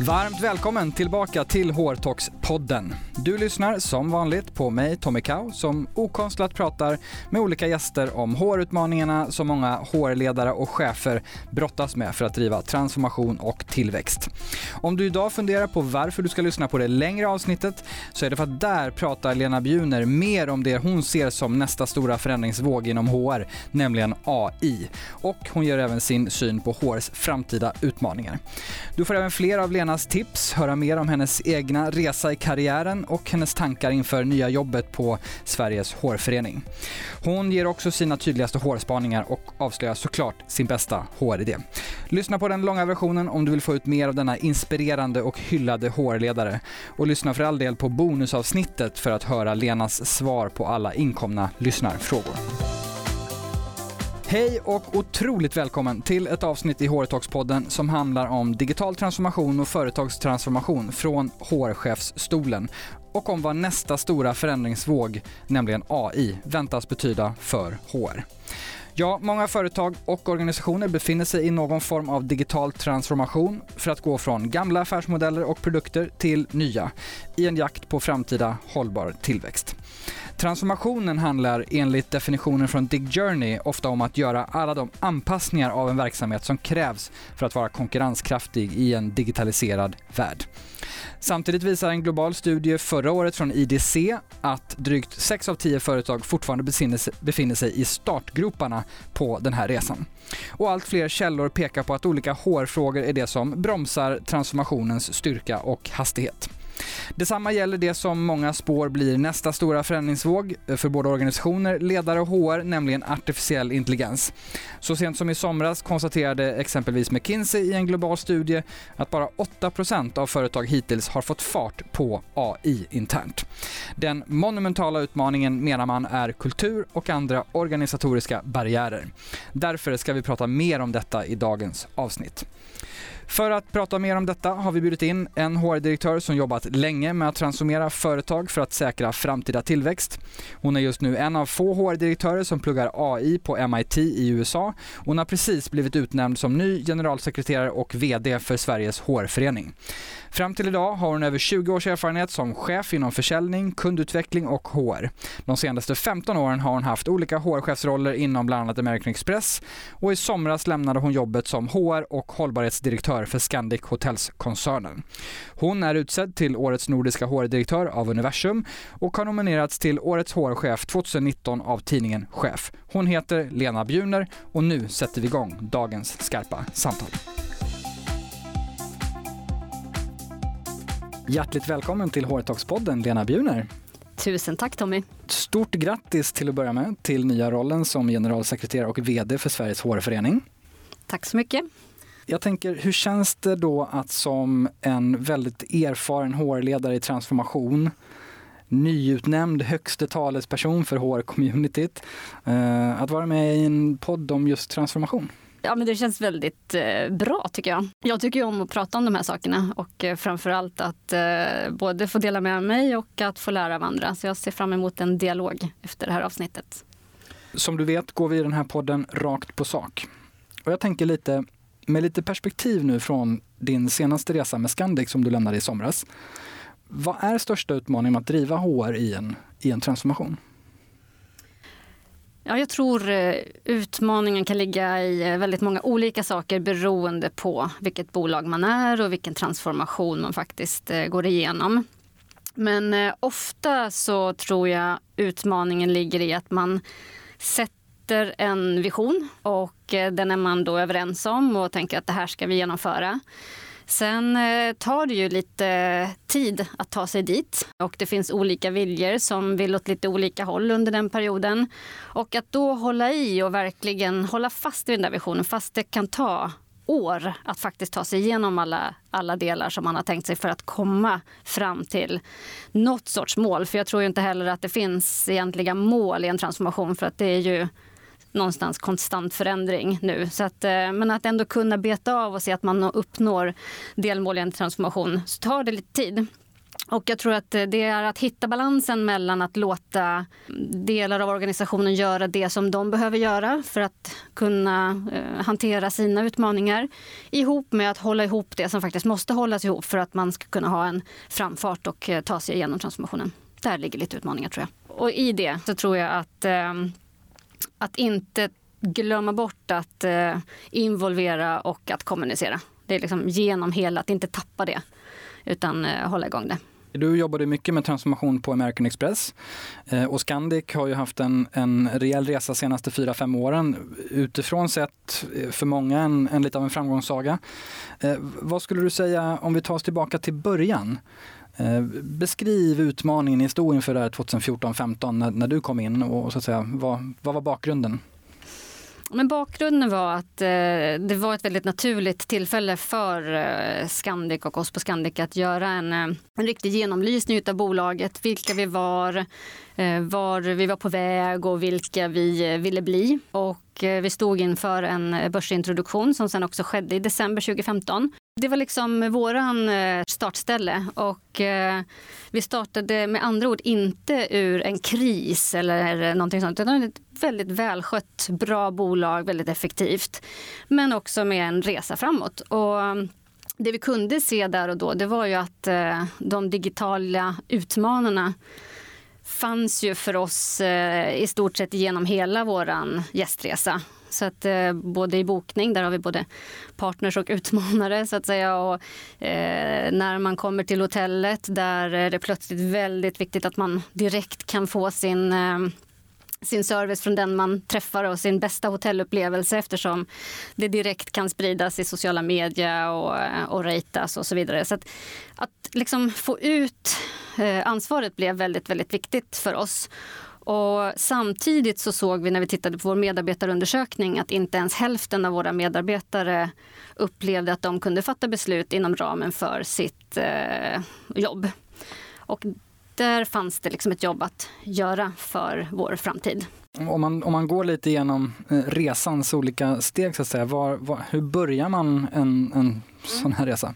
Varmt välkommen tillbaka till podden. Du lyssnar som vanligt på mig, Tommy Kau, som okonstlat pratar med olika gäster om hårutmaningarna som många hårledare och chefer brottas med för att driva transformation och tillväxt. Om du idag funderar på varför du ska lyssna på det längre avsnittet så är det för att där pratar Lena Bjuner mer om det hon ser som nästa stora förändringsvåg inom HR, nämligen AI. Och hon ger även sin syn på HRs framtida utmaningar. Du får även fler av Lenas tips, höra mer om hennes egna resa i karriären och hennes tankar inför nya jobbet på Sveriges hårförening. Hon ger också sina tydligaste hårspaningar och avslöjar såklart sin bästa håridé. Lyssna på den långa versionen om du vill få ut mer av denna inspirerande och hyllade hårledare. Och lyssna för all del på bonusavsnittet för att höra Lenas svar på alla inkomna lyssnarfrågor. Hej och otroligt välkommen till ett avsnitt i HR-talks-podden som handlar om digital transformation och företagstransformation från HR-chefsstolen och om vad nästa stora förändringsvåg, nämligen AI, väntas betyda för HR. Ja, många företag och organisationer befinner sig i någon form av digital transformation för att gå från gamla affärsmodeller och produkter till nya i en jakt på framtida hållbar tillväxt. Transformationen handlar enligt definitionen från Dig Journey ofta om att göra alla de anpassningar av en verksamhet som krävs för att vara konkurrenskraftig i en digitaliserad värld. Samtidigt visar en global studie förra året från IDC att drygt 6 av 10 företag fortfarande befinner sig i startgroparna på den här resan. Och allt fler källor pekar på att olika HR-frågor är det som bromsar transformationens styrka och hastighet. Detsamma gäller det som många spår blir nästa stora förändringsvåg för både organisationer, ledare och HR, nämligen artificiell intelligens. Så sent som i somras konstaterade exempelvis McKinsey i en global studie att bara 8% av företag hittills har fått fart på AI internt. Den monumentala utmaningen menar man är kultur och andra organisatoriska barriärer. Därför ska vi prata mer om detta i dagens avsnitt. För att prata mer om detta har vi bjudit in en HR-direktör som jobbat länge med att transformera företag för att säkra framtida tillväxt. Hon är just nu en av få HR-direktörer som pluggar AI på MIT i USA. Hon har precis blivit utnämnd som ny generalsekreterare och VD för Sveriges HR-förening. Fram till idag har hon över 20 års erfarenhet som chef inom försäljning, kundutveckling och HR. De senaste 15 åren har hon haft olika HR-chefsroller inom bland annat American Express och i somras lämnade hon jobbet som HR och hållbarhetsdirektör för Scandic Hotels-koncernen. Hon är utsedd till Årets nordiska HR-direktör av Universum och har nominerats till Årets HR-chef 2019 av tidningen Chef. Hon heter Lena Bjuner och nu sätter vi igång dagens skarpa samtal. Hjärtligt välkommen till HR-talks-podden, Lena Bjuner. Tusen tack Tommy. Stort grattis till att börja med till nya rollen som generalsekreterare och VD för Sveriges HR-förening. Tack så mycket. Jag tänker, hur känns det då att som en väldigt erfaren HR-ledare i transformation, nyutnämnd högste talesperson för HR-communityt, eh, att vara med i en podd om just transformation? Ja, men det känns väldigt eh, bra tycker jag. Jag tycker om att prata om de här sakerna och eh, framförallt att eh, både få dela med mig och att få lära av andra. Så jag ser fram emot en dialog efter det här avsnittet. Som du vet går vi i den här podden rakt på sak. Och jag tänker lite, med lite perspektiv nu från din senaste resa med Scandic som du lämnade i somras. Vad är största utmaningen med att driva HR i en, i en transformation? Ja, jag tror eh, utmaningen kan ligga i eh, väldigt många olika saker beroende på vilket bolag man är och vilken transformation man faktiskt eh, går igenom. Men ofta så tror jag utmaningen ligger i att man sätter en vision och eh, den är man då överens om och tänker att det här ska vi genomföra. Sen eh, tar det ju lite tid att ta sig dit och det finns olika viljor som vill åt lite olika håll under den perioden. Och att då hålla i och verkligen hålla fast vid den där visionen fast det kan ta år att faktiskt ta sig igenom alla, alla delar som man har tänkt sig för att komma fram till något sorts mål. För jag tror inte heller att det finns egentliga mål i en transformation för att det är ju någonstans konstant förändring nu. Så att, eh, men att ändå kunna beta av och se att man uppnår delmål i en transformation så tar det lite tid. Och jag tror att eh, det är att hitta balansen mellan att låta delar av organisationen göra det som de behöver göra för att kunna eh, hantera sina utmaningar ihop med att hålla ihop det som faktiskt måste hållas ihop för att man ska kunna ha en framfart och ta sig igenom transformationen. Där ligger lite utmaningar tror jag. Och i det så tror jag att, eh, att inte glömma bort att eh, involvera och att kommunicera. Det är liksom genom hela, att inte tappa det utan eh, hålla igång det. Du jobbade mycket med transformation på American Express eh, och Scandic har ju haft en, en rejäl resa de senaste fyra fem åren. Utifrån sett eh, för många en, en lite av en framgångssaga. Eh, vad skulle du säga om vi tar oss tillbaka till början? Eh, beskriv utmaningen ni stod inför 2014-15 när, när, du kom in och så att säga, vad, vad var bakgrunden? Men bakgrunden var att eh, det var ett väldigt naturligt tillfälle för eh, Scandic och oss på Scandic att göra en, eh, en riktig genomlysning av bolaget, vilka vi var, Eh, var vi var på väg och vilka vi eh, ville bli. Och eh, vi stod inför en börsintroduktion som sen också skedde i december 2015. Det var liksom våran eh, startställe och vi startade med andra ord inte ur en kris eller någonting sånt utan ett väldigt välskött, bra bolag, väldigt effektivt. Men också med en resa framåt. Och det vi kunde se där och då det var ju att eh, de digitala utmanarna fanns ju för oss eh, i stort sett genom hela vår gästresa. Så att eh, både i bokning, där har vi både partners och utmanare så att säga. Och, eh, när man kommer till hotellet, där är det plötsligt väldigt viktigt att man direkt kan få sin eh, sin service från den man träffar och sin bästa hotellupplevelse eftersom det direkt kan spridas i sociala medier och, eh, och ratas och så vidare. Så att, att liksom få ut eh, ansvaret blev väldigt, väldigt viktigt för oss. Och samtidigt så såg vi när vi tittade på vår medarbetarundersökning att inte ens hälften av våra medarbetare upplevde att de kunde fatta beslut inom ramen för sitt eh, jobb. Och där fanns det liksom ett jobb att göra för vår framtid. Om man, om man går lite igenom eh, resans olika steg, så att säga, var, var, hur börjar man en, en sån här resa?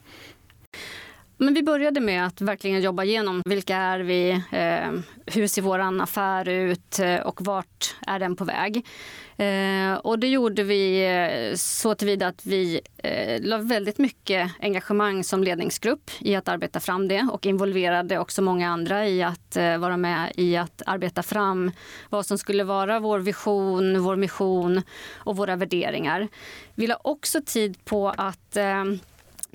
Men vi började med att verkligen jobba igenom vilka är vi, eh, hur ser vår affär ut eh, och vart är den på väg. Eh, och det gjorde vi eh, så tillvida att vi eh, la väldigt mycket engagemang som ledningsgrupp i att arbeta fram det och involverade också många andra i att eh, vara med i att arbeta fram vad som skulle vara vår vision, vår mission och våra värderingar. Vi la också tid på att eh,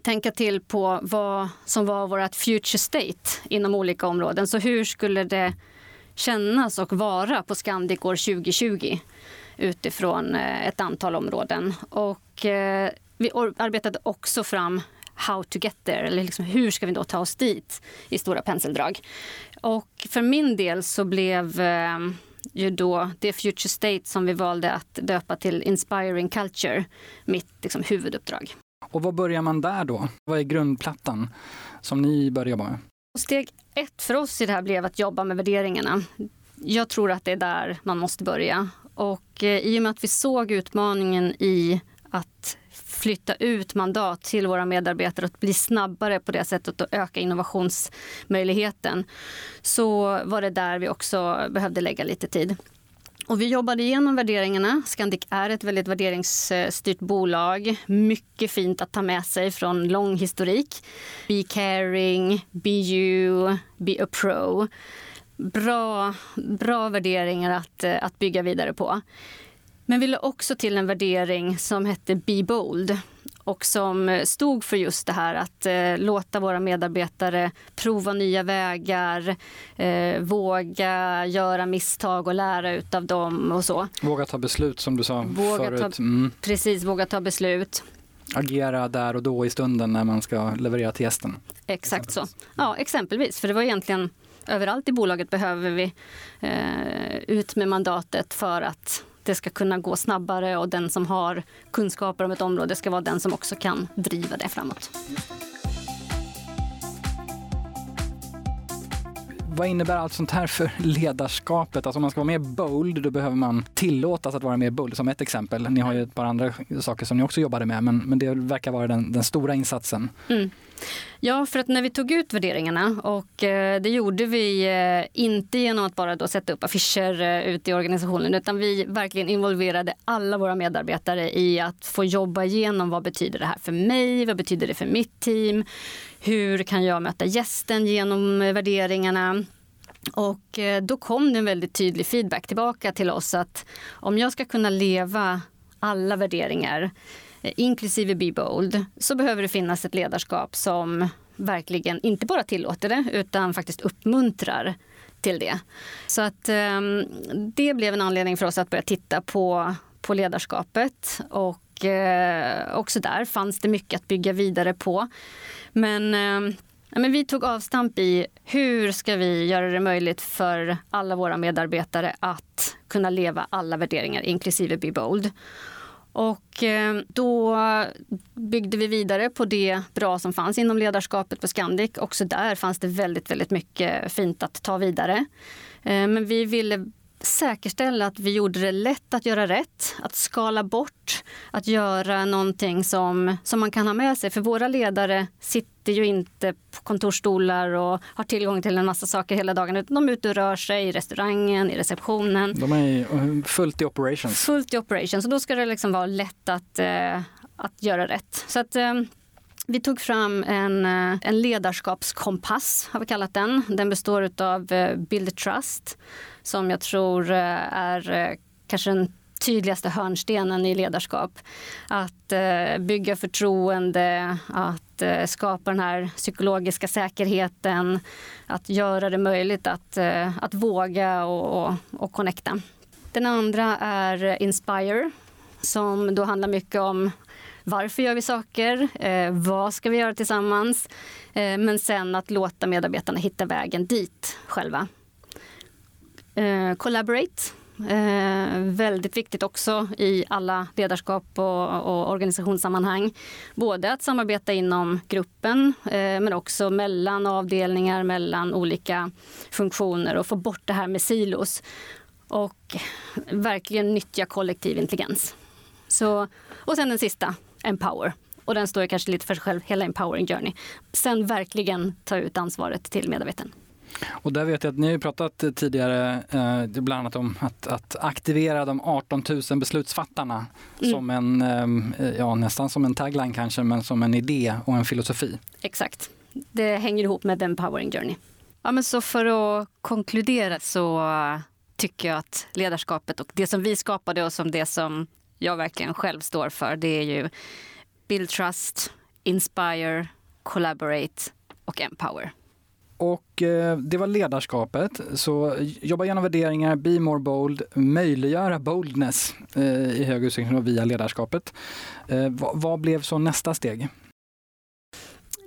tänka till på vad som var vårt future state inom olika områden. Så hur skulle det kännas och vara på Scandic år 2020? utifrån eh, ett antal områden. Och eh, vi arbetade också fram how to get there, eller liksom hur ska vi då ta oss dit i stora penseldrag. Och för min del så blev eh, ju då det future state som vi valde att döpa till inspiring culture mitt liksom, huvuduppdrag. Och vad börjar man där då? Vad är grundplattan som ni börjar jobba med? Steg ett för oss i det här blev att jobba med värderingarna. Jag tror att det är där man måste börja. Och eh, i och med att vi såg utmaningen i att flytta ut mandat till våra medarbetare och bli snabbare på det sättet och öka innovationsmöjligheten så var det där vi också behövde lägga lite tid. Och vi jobbade igenom värderingarna. Scandic är ett väldigt värderingsstyrt bolag. Mycket fint att ta med sig från lång historik. Be caring, be you, be a pro bra, bra värderingar att, eh, att bygga vidare på. Men vi la också till en värdering som hette Be Bold och som stod för just det här att eh, låta våra medarbetare prova nya vägar, eh, våga göra misstag och lära utav dem och så. Våga ta beslut som du sa våga förut. Ta, mm. Precis, våga ta beslut. Agera där och då i stunden när man ska leverera till gästen. Exakt så. Ja, exempelvis. För det var egentligen överallt i bolaget behöver vi eh, ut med mandatet för att det ska kunna gå snabbare och den som har kunskaper om ett område ska vara den som också kan driva det framåt. Vad innebär allt sånt här för ledarskapet? Alltså om man ska vara mer bold, då behöver man tillåtas att vara mer bold. Som ett exempel. Ni har ju ett par andra saker som ni också jobbade med, men, men det verkar vara den, den stora insatsen. Mm. Ja, för att när vi tog ut värderingarna och eh, det gjorde vi eh, inte genom att bara då sätta upp affischer eh, ute i organisationen utan vi verkligen involverade alla våra medarbetare i att få jobba igenom vad betyder det här för mig, vad betyder det för mitt team, hur kan jag möta gästen genom eh, värderingarna? Och då kom det en väldigt tydlig feedback tillbaka till oss att om jag ska kunna leva alla värderingar Eh, inklusive Be Bold, så behöver det finnas ett ledarskap som verkligen inte bara tillåter det utan faktiskt uppmuntrar till det. Så att um, det blev en anledning för oss att börja titta på, på ledarskapet och uh, också där fanns det mycket att bygga vidare på. Men uh, men vi tog avstamp i hur ska vi göra det möjligt för alla våra medarbetare att kunna leva alla värderingar, inklusive Be Bold. Och eh, då byggde vi vidare på det bra som fanns inom ledarskapet på Scandic. Också där fanns det väldigt, väldigt mycket fint att ta vidare. Eh, men vi ville säkerställa att vi gjorde det lätt att göra rätt, att skala bort, att göra någonting som, som man kan ha med sig. För våra ledare sitter ju inte på kontorsstolar och har tillgång till en massa saker hela dagen, utan de är ute och rör sig i restaurangen, i receptionen. De är eh, fullt i operations. Fullt i operations, och då ska det liksom vara lätt att, eh, att göra rätt. Så att, eh, vi tog fram en, eh, en ledarskapskompass, har vi kallat den. Den består av eh, Build Trust som jag tror eh, är kanske den tydligaste hörnstenen i ledarskap. Att bygga förtroende, att skapa den här psykologiska säkerheten, att göra det möjligt att, att våga och, och, och connecta. Den andra är Inspire som då handlar mycket om varför gör vi saker? Eh, vad ska vi göra tillsammans? Eh, men sen att låta medarbetarna hitta vägen dit själva. Eh, collaborate. Eh, väldigt viktigt också i alla ledarskap och, och organisationssammanhang. Både att samarbeta inom gruppen eh, men också mellan avdelningar, mellan olika funktioner och få bort det här med silos. Och verkligen nyttja kollektiv intelligens. Så, och sen den sista, empower. Och den står kanske lite för sig själv, hela empowering journey. Sen verkligen ta ut ansvaret till medarbetaren. Och där vet jag att ni har pratat tidigare eh, bland annat om att, att, aktivera de 18 000 beslutsfattarna mm. som en, eh, ja nästan som en tagline kanske, men som en idé och en filosofi. Exakt. Det hänger ihop med den Empowering Journey. Ja, men så för att konkludera så tycker jag att ledarskapet och det som vi skapade och som det som jag verkligen själv står för, det är ju Build Trust, Inspire, Collaborate och Empower. Och eh, det var ledarskapet. Så jobba genom värderingar, be more bold, möjliggöra boldness eh, i hög utsträckning via ledarskapet. Eh, vad, vad blev så nästa steg?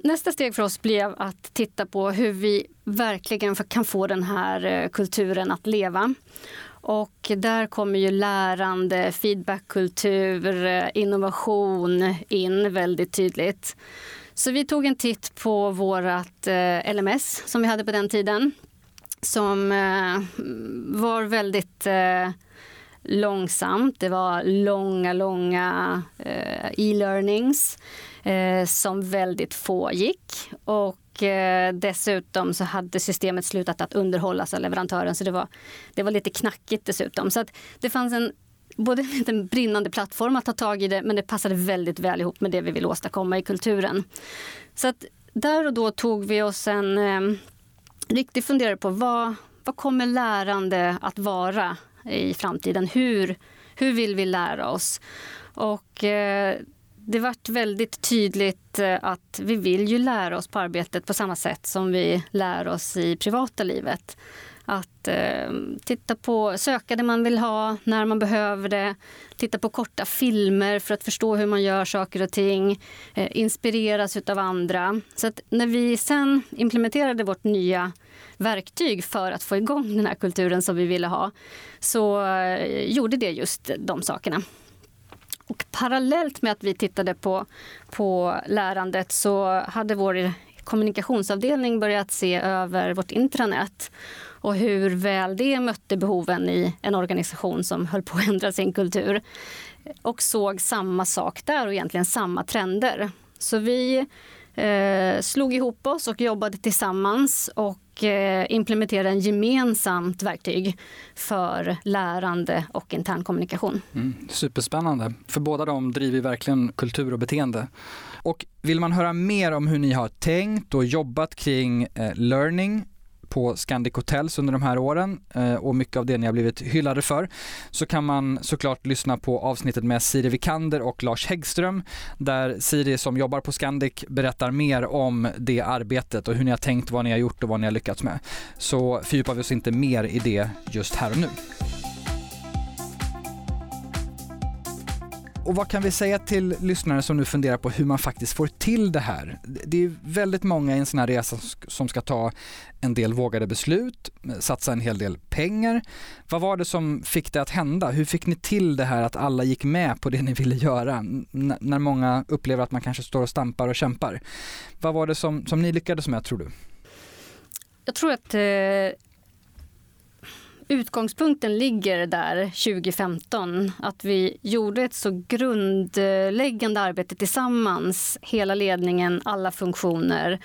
Nästa steg för oss blev att titta på hur vi verkligen kan få den här kulturen att leva. Och där kommer ju lärande, feedbackkultur, eh, innovation in väldigt tydligt. Så vi tog en titt på vårt eh, LMS som vi hade på den tiden. Som eh, var väldigt långsamt. Det var långa, långa eh, e-learnings eh, som väldigt få gick. Och eh, dessutom så hade systemet slutat att underhållas av leverantören så det var, det var lite knackigt dessutom. Så att det fanns en både en brinnande plattform att ta tag i det men det passade väldigt väl ihop med det vi vill åstadkomma i kulturen. Så att där och då tog vi oss en eh, riktig funderare på vad, vad kommer lärande att vara i framtiden? Hur, hur vill vi lära oss? Och eh, det vart väldigt tydligt eh, att vi vill ju lära oss på arbetet på samma sätt som vi lär oss i privata livet. Att eh, titta på, söka det man vill ha när man behöver det. Titta på korta filmer för att förstå hur man gör saker och ting. Eh, inspireras av andra. Så att när vi sen implementerade vårt nya verktyg för att få igång den här kulturen som vi ville ha så eh, gjorde det just de sakerna. Och parallellt med att vi tittade på, på lärandet så hade vår kommunikationsavdelning börjat se över vårt intranät och hur väl det mötte behoven i en organisation som höll på att ändra sin kultur. Och såg samma sak där och egentligen samma trender. Så vi eh, slog ihop oss och jobbade tillsammans och eh, implementerade en gemensamt verktyg för lärande och intern kommunikation. Mm, superspännande, för båda de driver verkligen kultur och beteende. Och vill man höra mer om hur ni har tänkt och jobbat kring eh, learning på Scandic Hotels under de här åren eh, och mycket av det ni har blivit hyllade för så kan man såklart lyssna på avsnittet med Siri Vikander och Lars Häggström där Siri som jobbar på Scandic berättar mer om det arbetet och hur ni har tänkt, vad ni har gjort och vad ni har lyckats med. Så fördjupar vi oss inte mer i det just här och nu. Och vad kan vi säga till lyssnare som nu funderar på hur man faktiskt får till det här? Det är väldigt många i en sån här resa som ska ta en del vågade beslut, satsa en hel del pengar. Vad var det som fick det att hända? Hur fick ni till det här att alla gick med på det ni ville göra när många upplever att man kanske står och stampar och kämpar? Vad var det som, som ni lyckades med tror du? Jag tror att eh utgångspunkten ligger där 2015. Att vi gjorde ett så grundläggande arbete tillsammans, hela ledningen, alla funktioner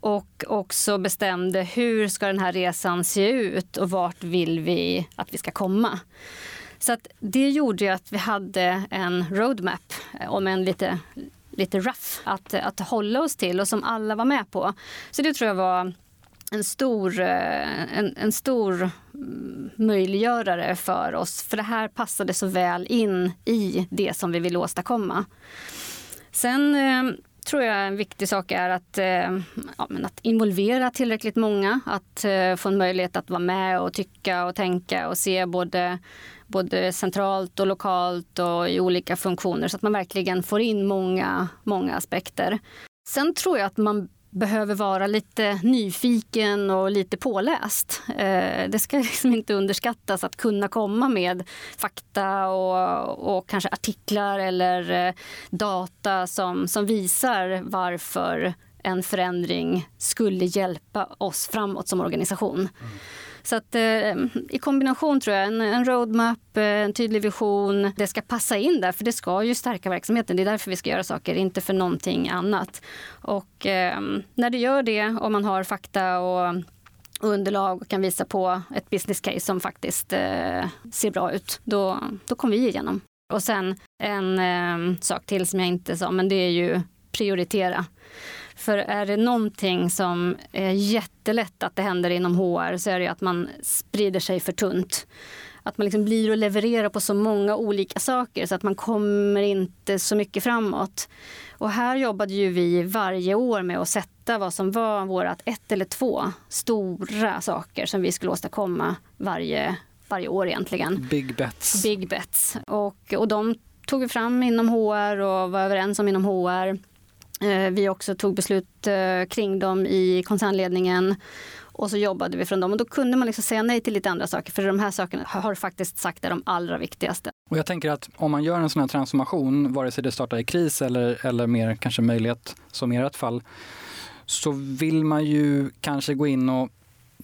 och också bestämde hur ska den här resan se ut och vart vill vi att vi ska komma. Så att det gjorde ju att vi hade en roadmap, om en lite, lite rough, att, att hålla oss till och som alla var med på. Så det tror jag var en stor, eh, en, en stor mm, möjliggörare för oss. För det här passade så väl in i det som vi vill åstadkomma. Sen eh, tror jag en viktig sak är att, eh, ja, att involvera tillräckligt många. Att eh, få en möjlighet att vara med och tycka och tänka och se både, både centralt och lokalt och i olika funktioner så att man verkligen får in många, många aspekter. Sen tror jag att man behöver vara lite nyfiken och lite påläst. Eh, det ska liksom inte underskattas att kunna komma med fakta och, och kanske artiklar eller eh, data som, som visar varför en förändring skulle hjälpa oss framåt som organisation. Mm. Så att, eh, i kombination tror jag, en, en roadmap, eh, en tydlig vision, det ska passa in där för det ska ju stärka verksamheten. Det är därför vi ska göra saker, inte för någonting annat. Och eh, när det gör det, och man har fakta och underlag och kan visa på ett business case som faktiskt eh, ser bra ut, då, då kommer vi igenom. Och sen en eh, sak till som jag inte sa, men det är ju prioritera. För är det någonting som är jättelätt att det händer inom HR så är det att man sprider sig för tunt. Att man liksom blir och levererar på så många olika saker så att man kommer inte så mycket framåt. Och här jobbade ju vi varje år med att sätta vad som var vårat ett eller två stora saker som vi skulle åstadkomma varje, varje år egentligen. Big bets. Big bets. Och, och de tog vi fram inom HR och var överens om inom HR. Eh, vi också tog beslut eh, kring dem i koncernledningen och så jobbade vi från dem. Och då kunde man liksom säga nej till lite andra saker, för de här sakerna har faktiskt sagt är de allra viktigaste. Och jag tänker att om man gör en sån här transformation, vare sig det startar i kris eller, eller mer kanske möjlighet, som i ert fall, så vill man ju kanske gå in och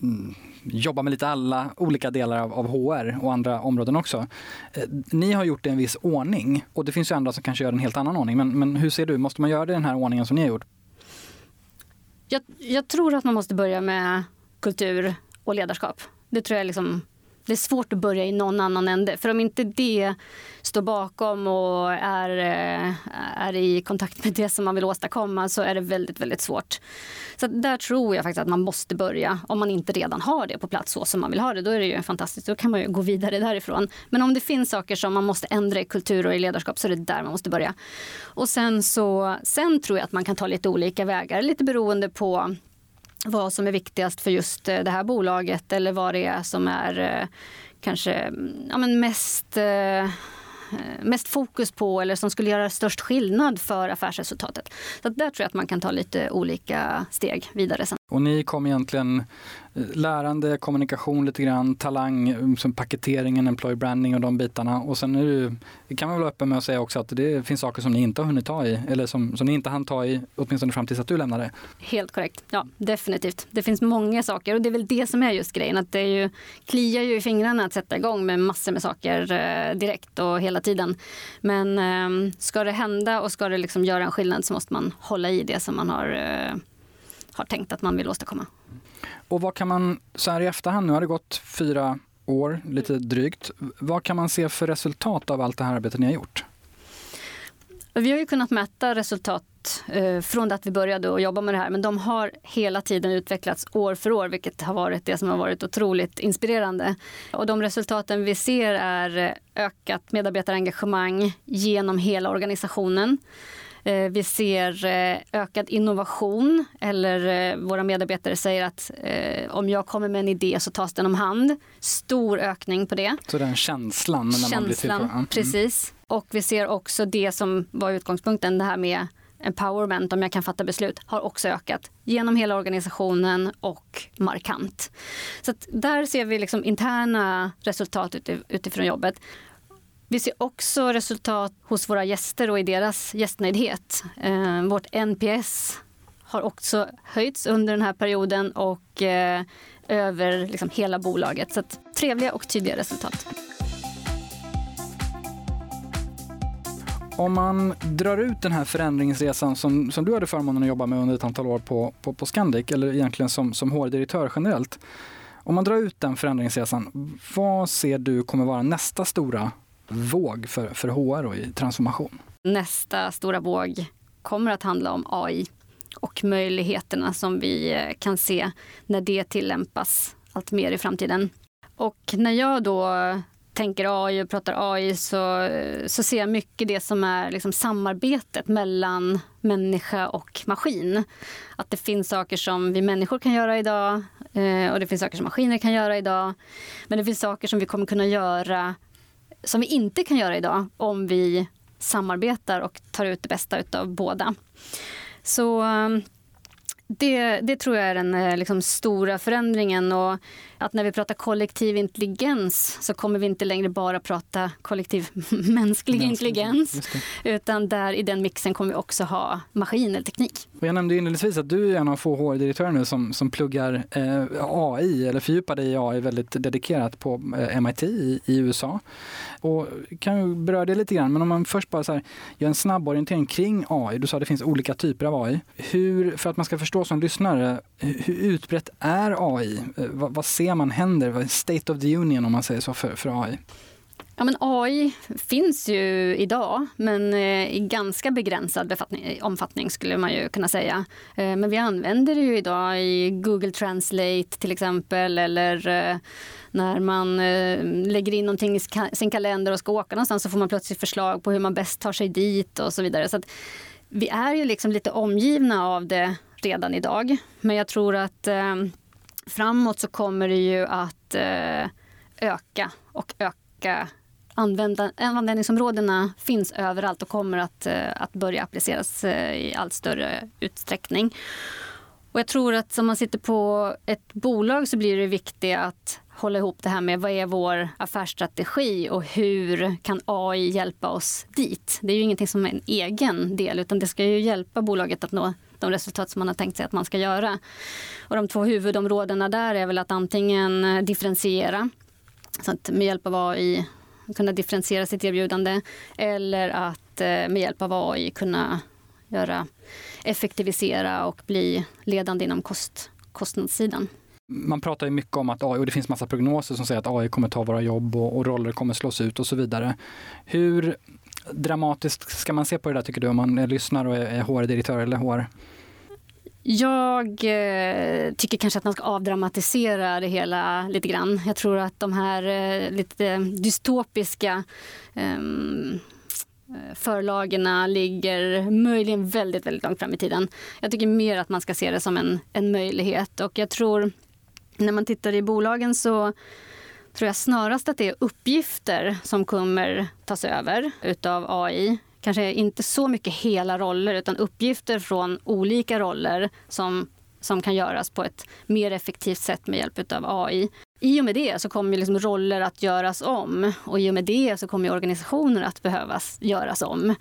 mm, jobbar jobba med lite alla olika delar av, av HR och andra områden också. Eh, ni har gjort det i en viss ordning och det finns ju andra som kanske gör en helt annan ordning. Men, men hur ser du, måste man göra det i den här ordningen som ni har gjort? Jag, jag tror att man måste börja med kultur och ledarskap. Det tror jag liksom det är svårt att börja i någon annan ände. För om inte det står bakom och är, eh, är i kontakt med det som man vill åstadkomma så är det väldigt, väldigt svårt. Så där tror jag faktiskt att man måste börja. Om man inte redan har det på plats så som man vill ha det, då är det ju fantastiskt. Då kan man ju gå vidare därifrån. Men om det finns saker som man måste ändra i kultur och i ledarskap så är det där man måste börja. Och sen så, sen tror jag att man kan ta lite olika vägar, lite beroende på vad som är viktigast för just eh, det här bolaget eller vad det är som är eh, kanske mm, ja, men mest eh, mest fokus på eller som skulle göra störst skillnad för affärsresultatet. Så där tror jag att man kan ta lite olika steg vidare sen. Och ni kom egentligen eh, lärande, kommunikation lite grann, talang, mm, som paketeringen, employer branding och de bitarna. Och sen är det, det kan man väl vara öppen med att säga också att det finns saker som ni inte har hunnit ta i, eller som, som ni inte hann ta i, åtminstone fram tills att du lämnade. Helt korrekt. Ja, definitivt. Det finns många saker och det är väl det som är just grejen. Att det är ju, kliar ju i fingrarna att sätta igång med massor med saker eh, direkt och hela tiden. Men eh, ska det hända och ska det liksom göra en skillnad så måste man hålla i det som man har eh, har tänkt att man vill åstadkomma. Och vad kan man, så här i efterhand, nu har det gått fyra år, lite drygt. Vad kan man se för resultat av allt det här arbetet ni har gjort? Vi har ju kunnat mäta resultat eh, från det att vi började att jobba med det här, men de har hela tiden utvecklats år för år, vilket har varit det som har varit otroligt inspirerande. Och de resultaten vi ser är ökat medarbetarengagemang genom hela organisationen. Eh, vi ser eh, ökad innovation eller eh, våra medarbetare säger att om jag kommer med en idé så tas den om hand. Stor ökning på det. Så den känslan? När känslan, man blir till mm. precis. Och vi ser också det som var utgångspunkten, det här med empowerment, om jag kan fatta beslut, har också ökat genom hela organisationen och markant. Så där ser vi liksom interna resultat utifrån jobbet. Vi ser också resultat hos våra gäster och i deras gästnöjdhet. Eh, vårt NPS har också höjts under den här perioden och eh, över liksom hela bolaget. Så att, trevliga och tydliga resultat. Om man drar ut den här förändringsresan som, som du hade förmånen att jobba med under ett antal år på, på, på Scandic, eller egentligen som, som HR-direktör generellt. Om man drar ut den förändringsresan, vad ser du kommer vara nästa stora våg för, för HR och i transformation. Nästa stora våg kommer att handla om AI och möjligheterna som vi eh, kan se när det tillämpas allt mer i framtiden. Och när jag då tänker AI och pratar AI så, eh, så ser jag mycket det som är liksom samarbetet mellan människa och maskin. Att det finns saker som vi människor kan göra idag eh, och det finns saker som maskiner kan göra idag. Men det finns saker som vi kommer kunna göra som vi inte kan göra idag om vi samarbetar och tar ut det bästa av båda. Så eh, det, det tror jag är den eh, liksom, stora förändringen. Och att när vi pratar kollektiv intelligens så kommer vi inte längre bara prata kollektiv mänsklig intelligens. Utan där i den mixen kommer vi också ha maskin eller teknik. Och jag nämnde inledningsvis att du är en av få HR-direktörer nu som, som pluggar eh, AI eller fördjupar dig i AI väldigt dedikerat på eh, MIT i, i, USA. Och kan ju beröra det lite grann, men om man först bara så här, gör en snabb orientering kring AI. Du sa att det finns olika typer av AI. Hur, för att man ska förstå som lyssnare, hur utbrett är AI? Eh, vad, vad ser man händer? State of the Union om man säger så för, för AI. Ja, men AI finns ju idag, men eh, i ganska begränsad omfattning skulle man ju kunna säga. Eh, men vi använder det ju idag i Google Translate till exempel eller eh, när man lägger in någonting i sin kalender och ska åka någonstans så får man plötsligt förslag på hur man bäst tar sig dit och så vidare. Så vi är ju liksom lite omgivna av det redan idag. Men jag tror att framåt så kommer det ju att eh, öka och öka användningsområdena finns överallt och kommer att, eh, att börja appliceras eh, i allt större utsträckning. Och jag tror att om man sitter på ett bolag så blir det viktigt att hålla ihop det här med vad är vår affärsstrategi och hur kan AI hjälpa oss dit? Det är ju ingenting som är en egen del utan det ska ju hjälpa bolaget att nå de resultat som man har tänkt sig att man ska göra. Och de två huvudområdena där är väl att antingen differentiera så att med hjälp av AI kunna differentiera sitt erbjudande eller att eh, med hjälp av AI kunna göra, effektivisera och bli ledande inom kost, kostnadssidan. Man pratar ju mycket om att AI, och det finns massa prognoser som säger att AI kommer ta våra jobb och, och roller kommer slås ut och så vidare. Hur dramatiskt ska man se på det där tycker du om man lyssnar och är HR-direktör eller HR? Jag eh, tycker kanske att man ska avdramatisera det hela lite grann. Jag tror att de här eh, lite dystopiska eh, förlagen ligger möjligen väldigt, väldigt långt fram i tiden. Jag tycker mer att man ska se det som en, en möjlighet och jag tror när man tittar i bolagen så tror jag snarast att det är uppgifter som kommer tas över utav AI kanske inte så mycket hela roller utan uppgifter från olika roller som som kan göras på ett mer effektivt sätt med hjälp av AI. I och med det så kommer liksom roller att göras om och i och med det så kommer organisationer att behövas göras om.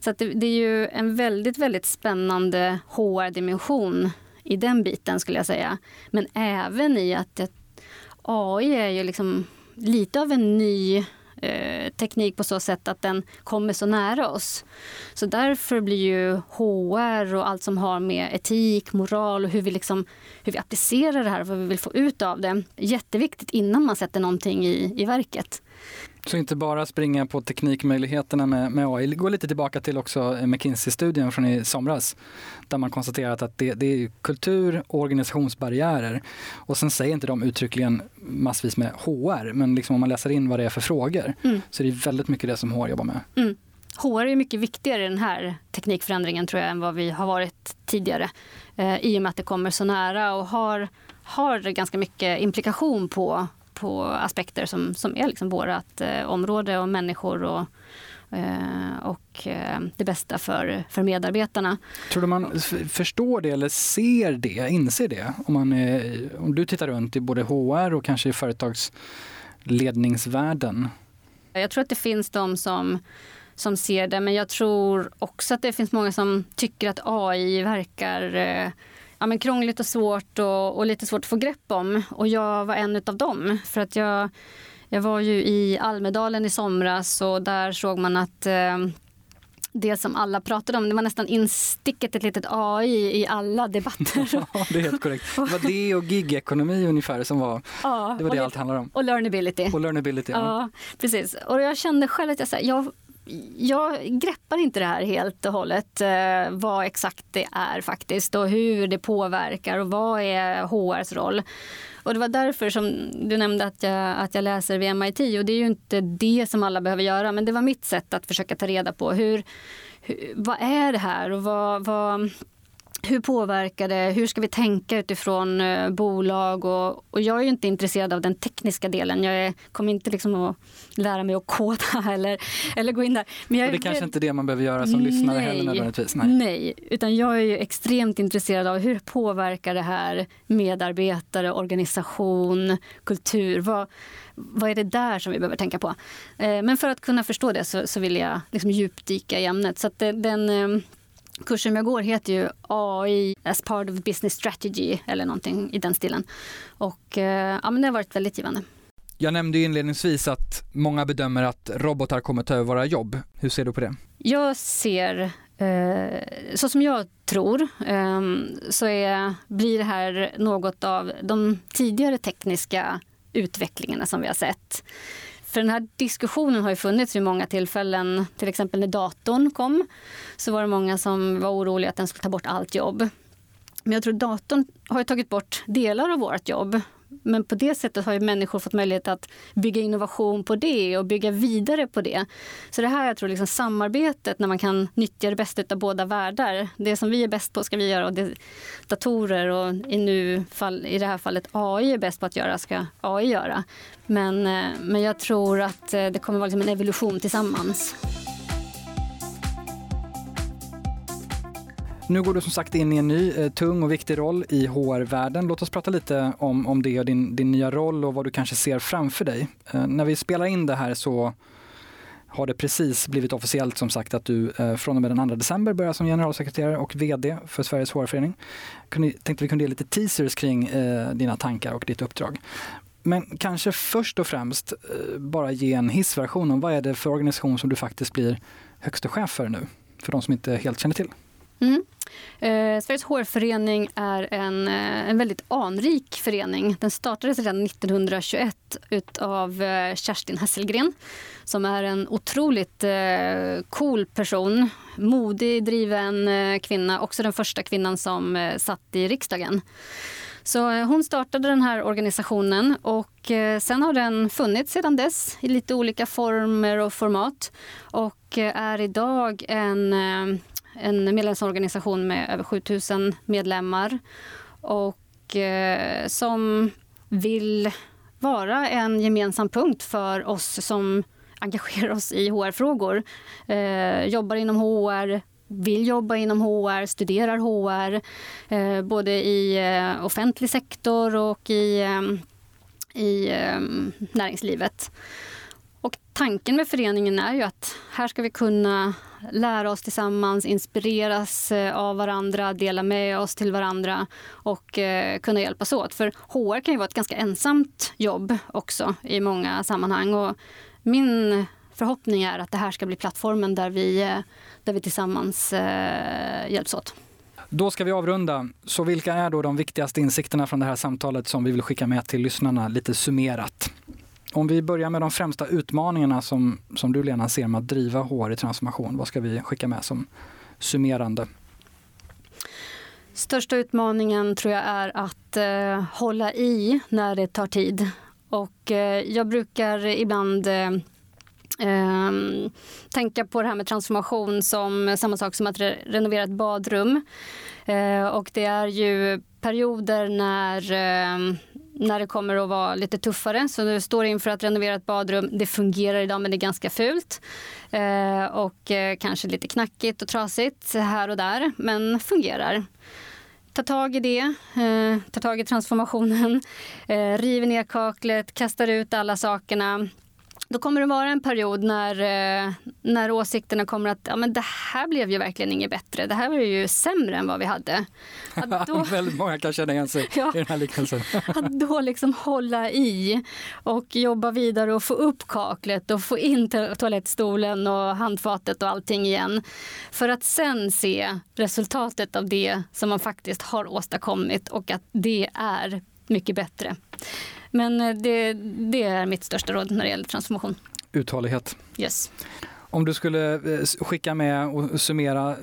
Så det, det, är ju en väldigt, väldigt spännande HR-dimension i den biten skulle jag säga. Men även i att AI är ju liksom lite av en ny eh, teknik på så sätt att den kommer så nära oss. Så därför blir ju HR och allt som har med etik, moral och hur vi, liksom, hur vi applicerar det här och vad vi vill få ut av det jätteviktigt innan man sätter någonting i, i verket. Så inte bara springa på teknikmöjligheterna med, med AI. Gå lite tillbaka till också McKinsey-studien från i somras där man konstaterat att det, det är kultur och organisationsbarriärer. Och sen säger inte de uttryckligen massvis med HR, men liksom om man läser in vad det är för frågor mm. så är det väldigt mycket det som HR jobbar med. Mm. HR är mycket viktigare i den här teknikförändringen tror jag än vad vi har varit tidigare. Eh, I och med att det kommer så nära och har, har ganska mycket implikation på på aspekter som, som är liksom vårt eh, område och människor och, eh, och eh, det bästa för, för medarbetarna. Tror du man förstår det eller ser det, inser det? Om, man är, om du tittar runt i både HR och kanske i företagsledningsvärlden? Jag tror att det finns de som som ser det, men jag tror också att det finns många som tycker att AI verkar eh, ja, men krångligt och svårt och, och, lite svårt att få grepp om. Och jag var en av dem. För att jag, jag var ju i Almedalen i somras och där såg man att eh, det som alla pratade om. Det var nästan insticket ett litet AI i alla debatter. Ja, det är helt korrekt. Det var det och gigekonomi ungefär som var, ja, det var det allt handlade om. Och learnability. Och learnability, ja. ja. precis. Och jag kände själv att jag, så här, jag jag greppar inte det här helt och hållet, eh, vad exakt det är faktiskt och hur det påverkar och vad är HRs roll. Och det var därför som du nämnde att jag, att jag läser vid MIT och det är ju inte det som alla behöver göra men det var mitt sätt att försöka ta reda på hur, hur vad är det här och vad, vad hur påverkar det? Hur ska vi tänka utifrån eh, bolag? Och, och, jag är inte intresserad av den tekniska delen. Jag är, kommer inte liksom att lära mig att koda eller, eller gå in där. Men jag, och det är kanske inte är det man behöver göra som nej, lyssnare heller nödvändigtvis? Nej. nej, utan jag är extremt intresserad av hur påverkar det här medarbetare, organisation, kultur? Vad, vad är det där som vi behöver tänka på? Eh, men för att kunna förstå det så, så vill jag liksom djupdyka i ämnet. Så det, den eh, kursen jag går heter ju AI as part of business strategy eller någonting i den stilen. Och eh, ja, men det har varit väldigt givande. Jag nämnde inledningsvis att många bedömer att robotar kommer ta över våra jobb. Hur ser du på det? Jag ser, eh, så som jag tror, eh, så är, blir det här något av de tidigare tekniska utvecklingarna som vi har sett. För den här diskussionen har ju funnits vid många tillfällen. Till exempel när datorn kom så var det många som var oroliga att den skulle ta bort allt jobb. Men jag tror datorn har tagit bort delar av vårt jobb. Men på det sättet har ju människor fått möjlighet att bygga innovation på det och bygga vidare på det. Så det här jag tror liksom samarbetet när man kan nyttja det bästa av båda världar. Det som vi är bäst på ska vi göra och det datorer och i, nu fall, i det här fallet AI är bäst på att göra ska AI göra. Men, eh, men jag tror att eh, det kommer vara liksom en evolution tillsammans. Nu går du som sagt in i en ny eh, tung och viktig roll i HR-världen. Låt oss prata lite om, om det och din, din nya roll och vad du kanske ser framför dig. Eh, när vi spelar in det här så har det precis blivit officiellt som sagt att du eh, från och med den 2 december börjar som generalsekreterare och VD för Sveriges HR-förening. Tänkte vi kunde ge lite teasers kring eh, dina tankar och ditt uppdrag. Men kanske först och främst eh, bara ge en hissversion om vad är det för organisation som du faktiskt blir högste chef för nu? För de som inte helt känner till. Mm. Eh, Sveriges hårförening är en, eh, en väldigt anrik förening. Den startades redan 1921 av eh, Kerstin Hesselgren som är en otroligt eh, cool person. Modig, driven eh, kvinna. Också den första kvinnan som eh, satt i riksdagen. Så eh, hon startade den här organisationen och eh, sen har den funnits sedan dess i lite olika former och format och eh, är idag en en medlemsorganisation med över 7000 medlemmar och eh, som vill vara en gemensam punkt för oss som engagerar oss i HR-frågor. Eh, jobbar inom HR, vill jobba inom HR, studerar HR, eh, både i eh, offentlig sektor och i, eh, i eh, näringslivet. Och tanken med föreningen är ju att här ska vi kunna lära oss tillsammans, inspireras eh, av varandra, dela med oss till varandra och eh, kunna hjälpas åt. För HR kan ju vara ett ganska ensamt jobb också i många sammanhang. Och min förhoppning är att det här ska bli plattformen där vi, eh, där vi tillsammans hjälps åt. Då ska vi avrunda. Så vilka är då de viktigaste insikterna från det här samtalet som vi vill skicka med till lyssnarna lite summerat? Om vi börjar med de främsta utmaningarna som, som du Lena ser med att driva HR i transformation. Vad ska vi skicka med som summerande? Största utmaningen tror jag är att eh, hålla i när det tar tid. Och eh, jag brukar ibland eh, ehm, tänka på det här med transformation som samma sak som att re renovera ett badrum. Eh, och det är ju perioder när eh, när det kommer att vara lite tuffare. Så du står inför att renovera ett badrum. Det fungerar idag men det är ganska fult. Eh, och eh, kanske lite knackigt och trasigt här och där, men fungerar. Ta tag i det, eh, ta tag i transformationen, eh, river ner kaklet, kastar ut alla sakerna då kommer det vara en period när, eh, när åsikterna kommer att ja, men det här blev ju verkligen inget bättre. Det här var ju sämre än vad vi hade. Att då, Väldigt många kan känna igen sig ja, i den här liknelsen. att då liksom hålla i och jobba vidare och få upp kaklet och få in toalettstolen och handfatet och allting igen. För att sen se resultatet av det som man faktiskt har åstadkommit och att det är mycket bättre. Men eh, det, det är mitt största råd när det gäller transformation. Uthållighet. Yes. Om du skulle eh, skicka med och summera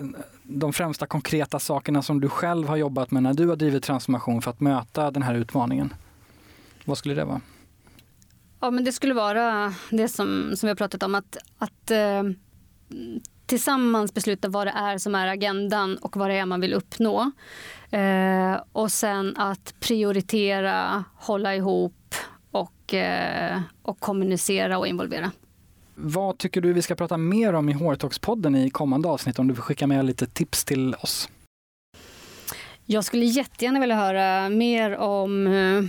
de främsta konkreta sakerna som du själv har jobbat med när du har drivit transformation för att möta den här utmaningen. Vad skulle det vara? Ja, men det skulle vara det som, som vi har pratat om, att, att eh, tillsammans besluta vad det är som är agendan och vad det är man vill uppnå. Eh, och sen att prioritera, hålla ihop och, eh, och kommunicera och involvera. Vad tycker du vi ska prata mer om i HR-talks-podden i kommande avsnitt om du vill skicka med lite tips till oss? Jag skulle jättegärna vilja höra mer om eh,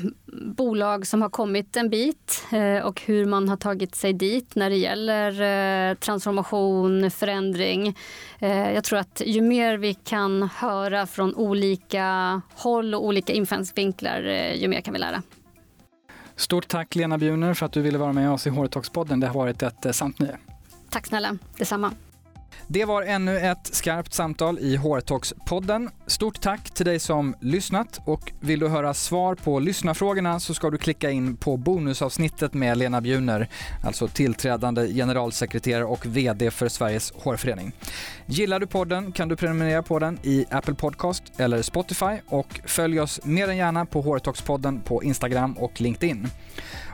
bolag som har kommit en bit eh, och hur man har tagit sig dit när det gäller eh, transformation, förändring. Jag tror att ju mer vi kan höra från olika håll och olika infallsvinklar, ju mer kan vi lära. Stort tack Lena Bjuner för att du ville vara med oss i HR-talks-podden. Det har varit ett sant nöje. Tack snälla, detsamma. Det var ännu ett skarpt samtal i HR-talks-podden. Stort tack till dig som lyssnat och vill du höra svar på lyssnarfrågorna så ska du klicka in på bonusavsnittet med Lena Bjuner, alltså tillträdande generalsekreterare och VD för Sveriges hårförening. Gillar du podden kan du prenumerera på den i Apple Podcast eller Spotify och följ oss mer än gärna på HR-talks-podden på Instagram och LinkedIn.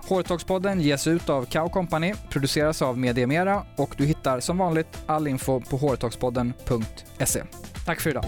Hårtalkspodden ges ut av Kao Company, produceras av Mediemera och du hittar som vanligt all info på hårtalkspodden.se. Tack för idag.